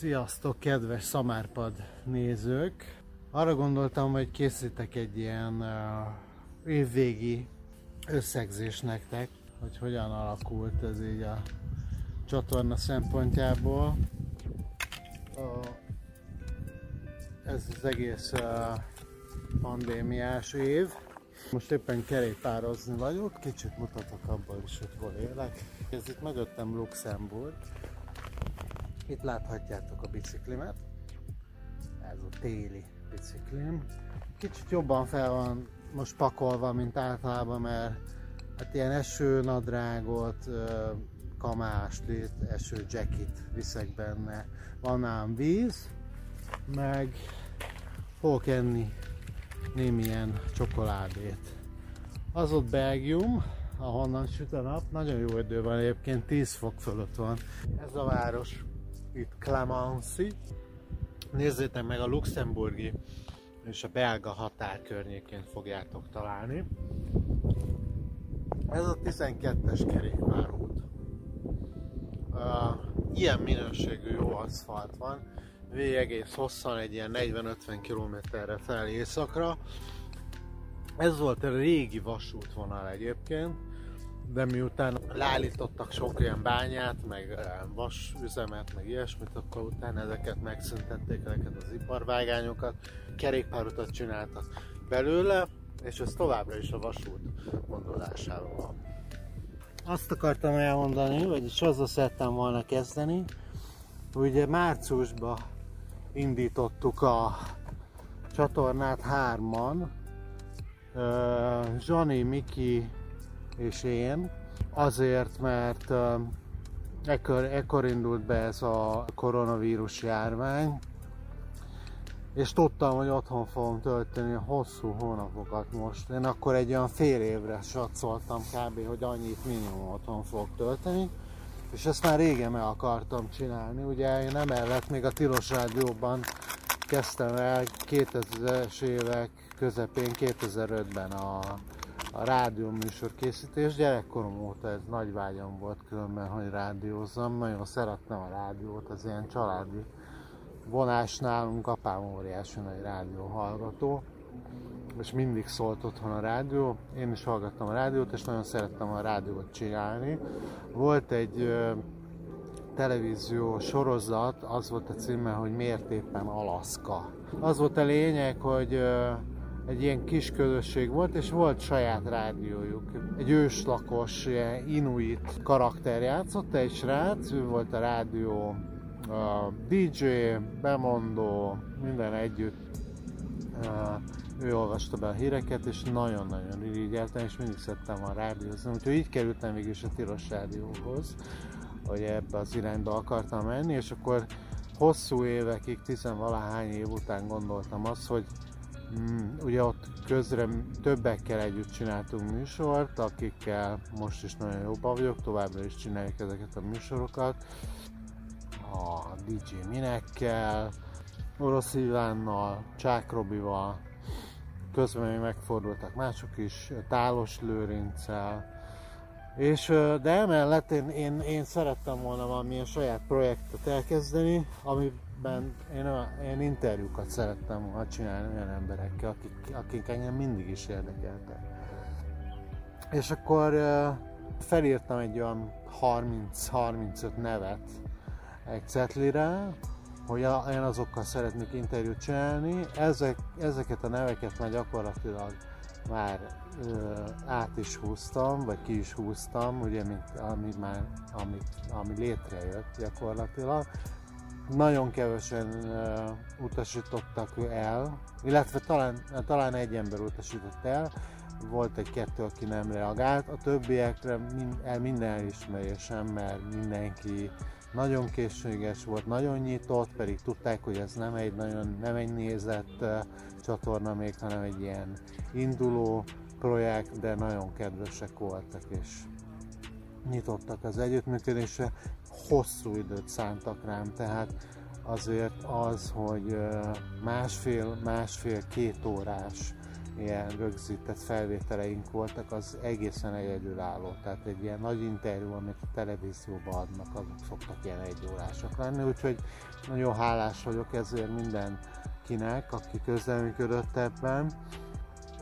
Sziasztok, kedves szamárpad nézők! Arra gondoltam, hogy készítek egy ilyen uh, évvégi összegzés nektek, hogy hogyan alakult ez így a csatorna szempontjából. Uh, ez az egész uh, pandémiás év. Most éppen kerékpározni vagyok, kicsit mutatok abból is, hogy hol élek. Ez itt mögöttem Luxemburg, itt láthatjátok a biciklimet. Ez a téli biciklim. Kicsit jobban fel van most pakolva, mint általában, mert hát ilyen esőnadrágot, kamást, eső jacket viszek benne. Van ám víz, meg fogok enni némilyen csokoládét. Az ott Belgium, ahonnan süt a nap, nagyon jó idő van egyébként, 10 fok fölött van. Ez a város itt Clemency. Nézzétek meg a luxemburgi és a belga határ környékén fogjátok találni. Ez a 12-es kerékpárút. Uh, ilyen minőségű jó aszfalt van, végig egész hosszan egy ilyen 40-50 kilométerre fel északra. Ez volt a régi vasútvonal egyébként, de miután leállítottak sok ilyen bányát, meg vasüzemet, meg ilyesmit, akkor utána ezeket megszüntették, ezeket az iparvágányokat, kerékpárutat csináltak belőle, és ez továbbra is a vasút gondolásával van. Azt akartam elmondani, vagyis azzal szerettem volna kezdeni, ugye márciusban indítottuk a csatornát hárman, Zsani, Miki és én, azért, mert ekkor, ekkor indult be ez a koronavírus járvány, és tudtam, hogy otthon fogom tölteni hosszú hónapokat most. Én akkor egy olyan fél évre satszoltam kb. hogy annyit minimum otthon fogok tölteni, és ezt már régen meg akartam csinálni. Ugye én emellett még a Tilos Rádióban kezdtem el 2000-es évek közepén, 2005-ben a a rádió műsor készítés. Gyerekkorom óta ez nagy vágyam volt különben, hogy rádiózzam. Nagyon szerettem a rádiót, az ilyen családi vonás nálunk. Apám óriási nagy rádió hallgató, és mindig szólt otthon a rádió. Én is hallgattam a rádiót, és nagyon szerettem a rádiót csinálni. Volt egy televízió sorozat, az volt a címe, hogy miért éppen Alaszka. Az volt a lényeg, hogy ö, egy ilyen kis közösség volt, és volt saját rádiójuk. Egy őslakos, ilyen inuit karakter játszott, egy srác, ő volt a rádió a DJ, bemondó, minden együtt. Ő olvasta be a híreket, és nagyon-nagyon irigyeltem, és mindig szerettem a rádiózni. Úgyhogy így kerültem is a Tilos Rádióhoz, hogy ebbe az irányba akartam menni, és akkor hosszú évekig, tizenvalahány év után gondoltam azt, hogy ugye ott közre többekkel együtt csináltunk műsort, akikkel most is nagyon jóban vagyok, továbbra is csináljuk ezeket a műsorokat. A DJ Minekkel, Orosz Ivánnal, Csák Robival, közben még megfordultak mások is, Tálos Lőrinccel, és, de emellett én, én, én szerettem volna valamilyen saját projektet elkezdeni, ami ben én, én interjúkat szerettem volna csinálni olyan emberekkel, akik, akik engem mindig is érdekeltek. És akkor felírtam egy olyan 30-35 nevet egy cetlire, hogy én azokkal szeretnék interjút csinálni. Ezek, ezeket a neveket már gyakorlatilag már ö, át is húztam, vagy ki is húztam, ugye, mint, ami, már, ami, ami létrejött gyakorlatilag nagyon kevesen uh, utasítottak el, illetve talán, talán egy ember utasított el, volt egy-kettő, aki nem reagált, a többiekre el minden elismerésem, mert mindenki nagyon készséges volt, nagyon nyitott, pedig tudták, hogy ez nem egy nagyon nem egy nézett uh, csatorna még, hanem egy ilyen induló projekt, de nagyon kedvesek voltak, és nyitottak az együttműködésre hosszú időt szántak rám, tehát azért az, hogy másfél, másfél-két órás ilyen rögzített felvételeink voltak, az egészen egyedülálló. Tehát egy ilyen nagy interjú, amit a televízióban adnak, azok szoktak ilyen egyórásak lenni, úgyhogy nagyon hálás vagyok ezért mindenkinek, aki közleműködött ebben.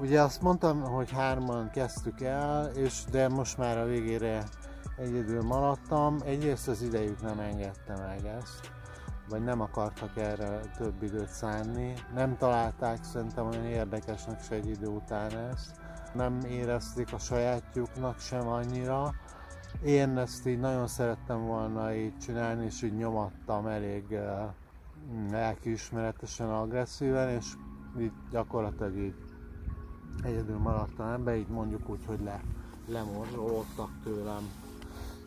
Ugye azt mondtam, hogy hárman kezdtük el, és de most már a végére egyedül maradtam. Egyrészt az idejük nem engedte meg ezt vagy nem akartak erre több időt szánni. Nem találták szerintem olyan érdekesnek se egy idő után ezt. Nem érezték a sajátjuknak sem annyira. Én ezt így nagyon szerettem volna így csinálni, és így nyomattam elég uh, lelkiismeretesen, agresszíven, és így gyakorlatilag így egyedül maradtam ebbe, így mondjuk úgy, hogy le, lemorzsolódtak tőlem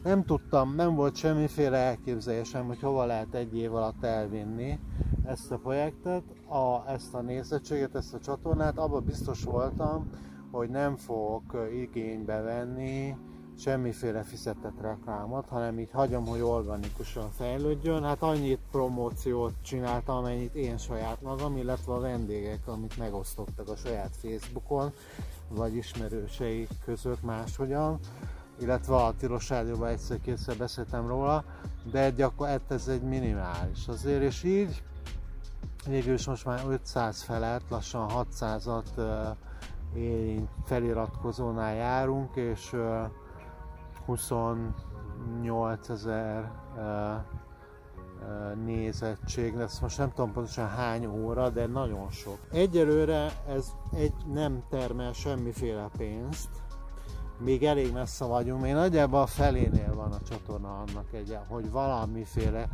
nem tudtam, nem volt semmiféle elképzelésem, hogy hova lehet egy év alatt elvinni ezt a projektet, a, ezt a nézettséget, ezt a csatornát. Abban biztos voltam, hogy nem fogok igénybe venni semmiféle fizetett reklámot, hanem így hagyom, hogy organikusan fejlődjön. Hát annyit promóciót csináltam, amennyit én saját magam, illetve a vendégek, amit megosztottak a saját Facebookon, vagy ismerőseik között máshogyan illetve a Tilos Rádióban egyszer-kétszer beszéltem róla, de gyakorlatilag ez egy minimális azért, és így végül is most már 500 felett, lassan 600-at érint feliratkozónál járunk, és 28 ezer nézettség lesz. Most nem tudom pontosan hány óra, de nagyon sok. Egyelőre ez egy nem termel semmiféle pénzt, még elég messze vagyunk, még nagyjából a felénél van a csatorna annak egy, hogy valamiféle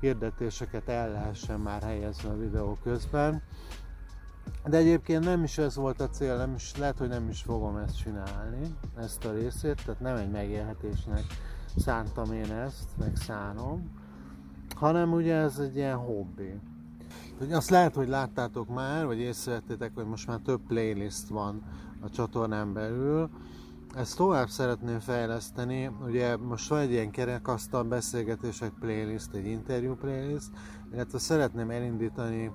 hirdetéseket el lehessen már helyezni a videó közben. De egyébként nem is ez volt a cél, nem is, lehet, hogy nem is fogom ezt csinálni, ezt a részét, tehát nem egy megélhetésnek szántam én ezt, meg szánom, hanem ugye ez egy ilyen hobbi. Azt lehet, hogy láttátok már, vagy észrevettétek, hogy most már több playlist van a csatornán belül, ezt tovább szeretném fejleszteni, ugye most van egy ilyen kerekasztal beszélgetések playlist, egy interjú playlist, illetve szeretném elindítani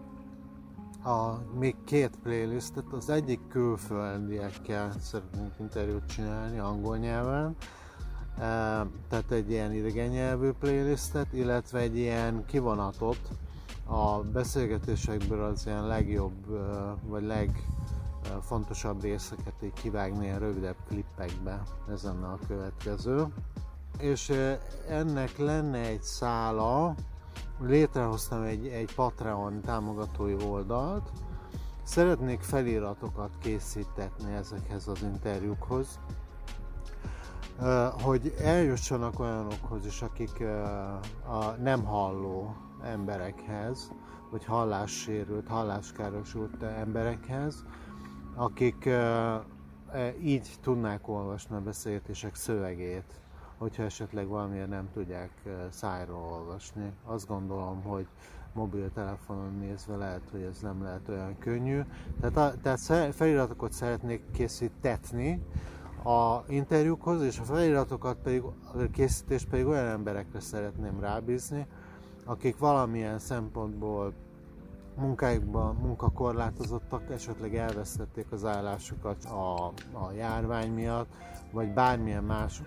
a még két playlistet, az egyik külföldiekkel szeretnénk interjút csinálni angol nyelven, tehát egy ilyen idegen nyelvű playlistet, illetve egy ilyen kivonatot. A beszélgetésekből az ilyen legjobb, vagy leg fontosabb részeket így kivágni ilyen rövidebb klippekbe, ez lenne a következő. És ennek lenne egy szála, létrehoztam egy, egy Patreon támogatói oldalt, szeretnék feliratokat készítetni ezekhez az interjúkhoz, hogy eljussanak olyanokhoz is, akik a nem halló emberekhez, vagy hallássérült, halláskárosult emberekhez, akik így tudnák olvasni a beszélgetések szövegét, hogyha esetleg valamiért nem tudják szájról olvasni. Azt gondolom, hogy mobiltelefonon nézve lehet, hogy ez nem lehet olyan könnyű. Tehát, a, tehát feliratokat szeretnék készítetni a interjúkhoz, és a feliratokat pedig, a készítést pedig olyan emberekre szeretném rábízni, akik valamilyen szempontból munkájukban munkakorlátozottak esetleg elvesztették az állásukat a, a járvány miatt, vagy bármilyen más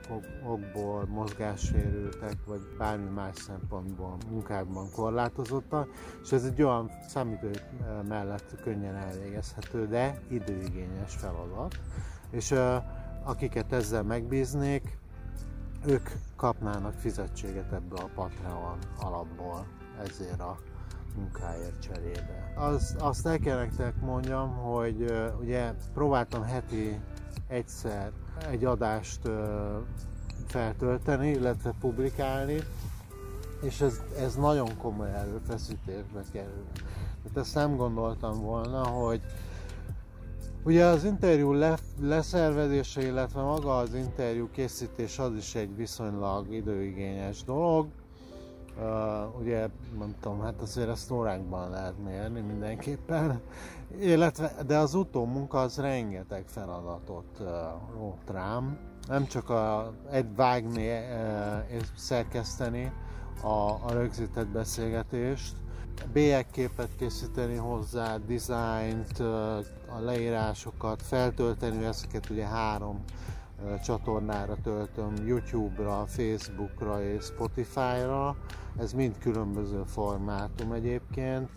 okból mozgássérültek, vagy bármi más szempontból munkákban korlátozottak, és ez egy olyan számítő mellett könnyen elvégezhető, de időigényes feladat, és uh, akiket ezzel megbíznék, ők kapnának fizetséget ebből a Patreon alapból ezért a munkáért cserébe. Az, azt el kell nektek mondjam, hogy ugye próbáltam heti egyszer egy adást feltölteni, illetve publikálni, és ez, ez nagyon komoly erőfeszítésbe kerül. Tehát ezt nem gondoltam volna, hogy Ugye az interjú le, leszervezése, illetve maga az interjú készítés az is egy viszonylag időigényes dolog, Uh, ugye, nem tudom, hát azért ezt órákban lehet mérni mindenképpen, illetve, de az utómunka az rengeteg feladatot uh, rót rám, nem csak a, egy vágni uh, és szerkeszteni a, a rögzített beszélgetést, bélyekképet készíteni hozzá, dizájnt, a leírásokat, feltölteni ezeket ugye három csatornára töltöm, YouTube-ra, Facebook-ra és Spotify-ra. Ez mind különböző formátum egyébként.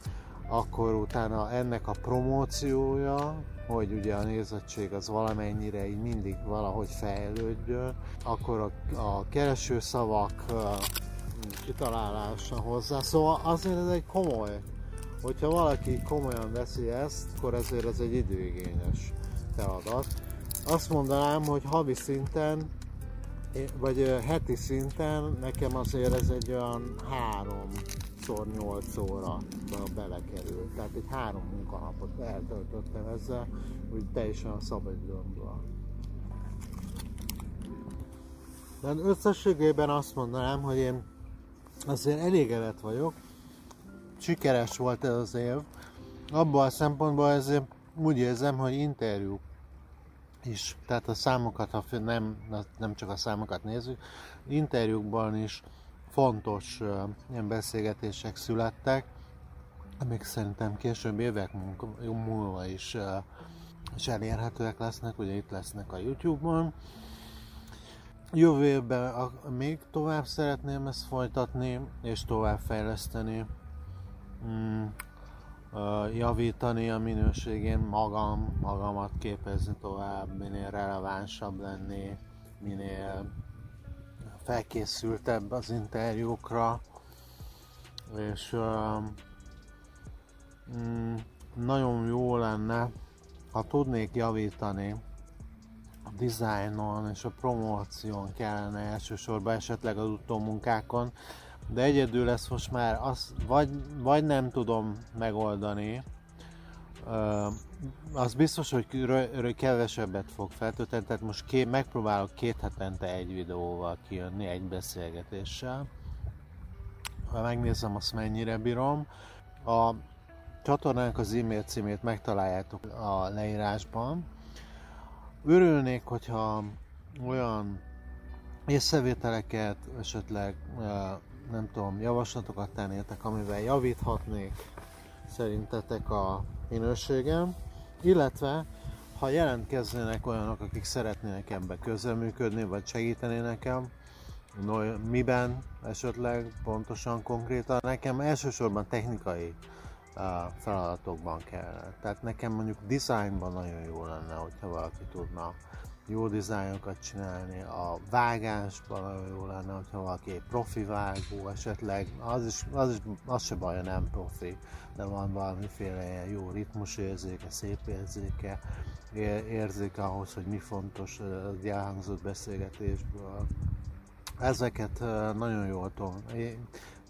Akkor utána ennek a promóciója, hogy ugye a nézettség az valamennyire így mindig valahogy fejlődjön, akkor a, a keresőszavak kitalálása hozzá. Szóval azért ez egy komoly, hogyha valaki komolyan veszi ezt, akkor ezért ez egy időigényes feladat. Azt mondanám, hogy havi szinten, vagy heti szinten nekem azért ez egy olyan 3 8 óra belekerül. Tehát egy három munkanapot eltöltöttem ezzel, úgy teljesen a szabadidőmből. De összességében azt mondanám, hogy én azért elégedett vagyok. Sikeres volt ez az év. Abban a szempontból ezért úgy érzem, hogy interjúk is, tehát a számokat, ha nem, nem csak a számokat nézzük, interjúkban is fontos ilyen beszélgetések születtek, amik szerintem később évek múlva is, is elérhetőek lesznek, ugye itt lesznek a YouTube-on. Jövő évben a, még tovább szeretném ezt folytatni, és tovább fejleszteni. Mm, javítani a minőségén magam, magamat képezni tovább, minél relevánsabb lenni, minél felkészültebb az interjúkra, és mm, nagyon jó lenne, ha tudnék javítani a dizájnon és a promóción kellene elsősorban esetleg az utómunkákon, de egyedül ezt most már az, vagy, vagy nem tudom megoldani, uh, az biztos, hogy kevesebbet fog feltölteni, tehát most ké, megpróbálok két hetente egy videóval kijönni, egy beszélgetéssel. Ha megnézem, azt mennyire bírom. A csatornánk az e-mail címét megtaláljátok a leírásban. Örülnék, hogyha olyan észrevételeket, esetleg nem tudom, javaslatokat tennétek, amivel javíthatnék szerintetek a minőségem, illetve ha jelentkeznének olyanok, akik szeretnének ebbe közreműködni, vagy segíteni nekem, no, miben esetleg pontosan, konkrétan, nekem elsősorban technikai uh, feladatokban kell. Tehát nekem mondjuk designban nagyon jó lenne, hogyha valaki tudna jó dizájnokat csinálni, a vágásban nagyon jó lenne, hogyha valaki egy profi vágó esetleg, az is, az, is, az se baj, nem profi, de van valamiféle ilyen jó ritmusérzéke, szép érzéke, érzéke ahhoz, hogy mi fontos az elhangzott beszélgetésből. Ezeket nagyon jól tudom,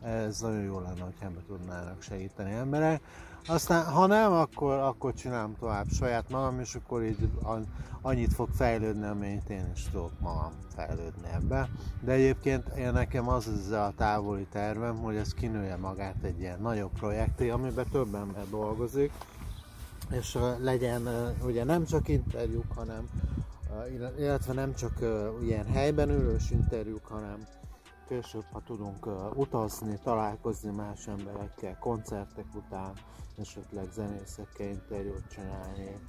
ez nagyon jó lenne, hogy ebbe tudnának segíteni emberek. Aztán, ha nem, akkor, akkor csinálom tovább saját magam, és akkor így annyit fog fejlődni, amennyit én is tudok magam fejlődni ebbe. De egyébként én nekem az az a távoli tervem, hogy ez kinője magát egy ilyen nagyobb projekté, amiben több ember dolgozik, és legyen ugye nem csak interjúk, hanem illetve nem csak ilyen helyben ülős interjúk, hanem később, ha tudunk utazni, találkozni más emberekkel, koncertek után, esetleg zenészekkel interjút csinálni,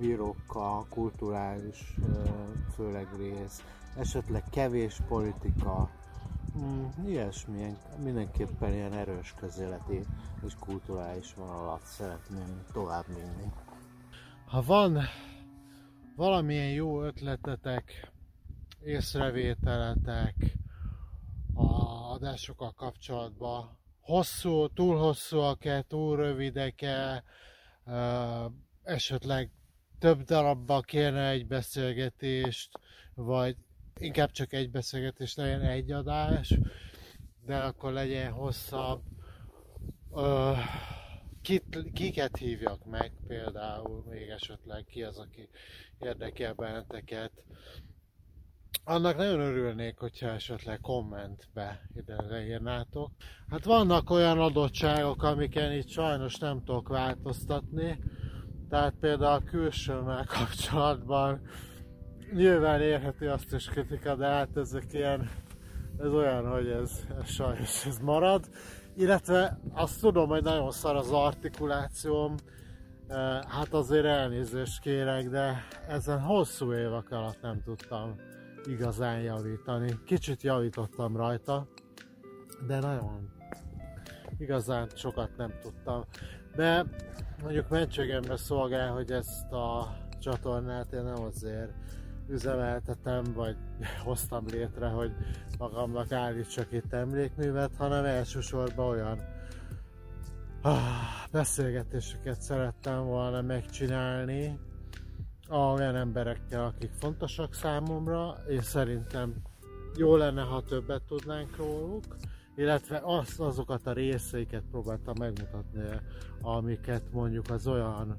írókkal, kulturális uh, főleg rész, esetleg kevés politika, mm, ilyesmi, mindenképpen ilyen erős közéleti és kulturális vonalat szeretném tovább vinni. Ha van valamilyen jó ötletetek, észrevételetek, adásokkal kapcsolatban. Hosszú, túl hosszúak-e, túl rövidek-e, esetleg több darabba kérne egy beszélgetést, vagy inkább csak egy beszélgetés legyen egy adás, de akkor legyen hosszabb. Kit, kiket hívjak meg például, még esetleg ki az, aki érdekel benneteket annak nagyon örülnék, hogyha esetleg kommentbe ide leírnátok. Hát vannak olyan adottságok, amiken itt sajnos nem tudok változtatni, tehát például a külsőmmel kapcsolatban nyilván érheti azt is kritika, de hát ezek ilyen, ez olyan, hogy ez, ez sajnos ez marad. illetve azt tudom, hogy nagyon szar az artikulációm, hát azért elnézést kérek, de ezen hosszú évek alatt nem tudtam igazán javítani. Kicsit javítottam rajta, de nagyon igazán sokat nem tudtam. De mondjuk mentségemre szolgál, hogy ezt a csatornát én nem azért üzemeltetem, vagy hoztam létre, hogy magamnak állítsak itt emlékművet, hanem elsősorban olyan ah, beszélgetéseket szerettem volna megcsinálni olyan emberekkel, akik fontosak számomra, és szerintem jó lenne, ha többet tudnánk róluk, illetve az, azokat a részeiket próbáltam megmutatni, amiket mondjuk az olyan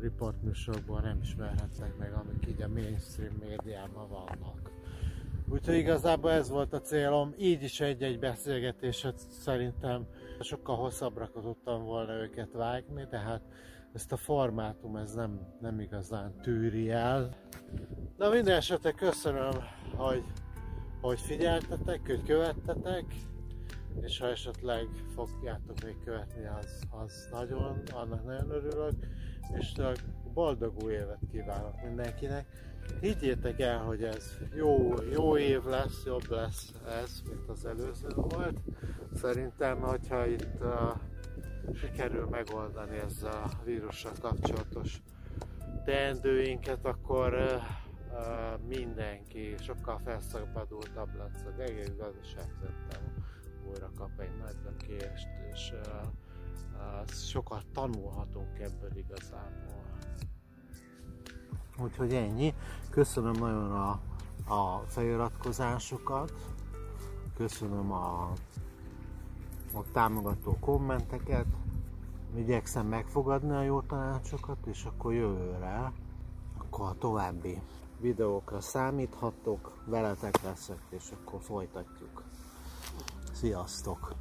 riportműsorokban nem ismerhettek meg, amik így a mainstream médiában vannak. Úgyhogy igazából ez volt a célom, így is egy-egy beszélgetéset szerintem sokkal hosszabbra tudtam volna őket vágni, de hát ezt a formátum ez nem, nem igazán tűri el. Na minden esetre köszönöm, hogy, hogy figyeltetek, hogy követtetek, és ha esetleg fogjátok még követni, az, az nagyon, annak nagyon örülök, és boldog új évet kívánok mindenkinek. Higgyétek el, hogy ez jó, jó év lesz, jobb lesz ez, mint az előző volt. Szerintem, hogyha itt uh, sikerül megoldani ezzel a vírussal kapcsolatos teendőinket, akkor uh, mindenki sokkal felszabadultabb lesz. Az egész gazdaság szerintem újra kap egy nagy lökést, és uh, uh, sokat tanulhatunk ebből igazából. Úgyhogy ennyi. Köszönöm nagyon a, a feliratkozásokat, köszönöm a, a támogató kommenteket, igyekszem megfogadni a jó tanácsokat, és akkor jövőre, akkor a további videókra számíthatok, veletek leszek, és akkor folytatjuk. Sziasztok!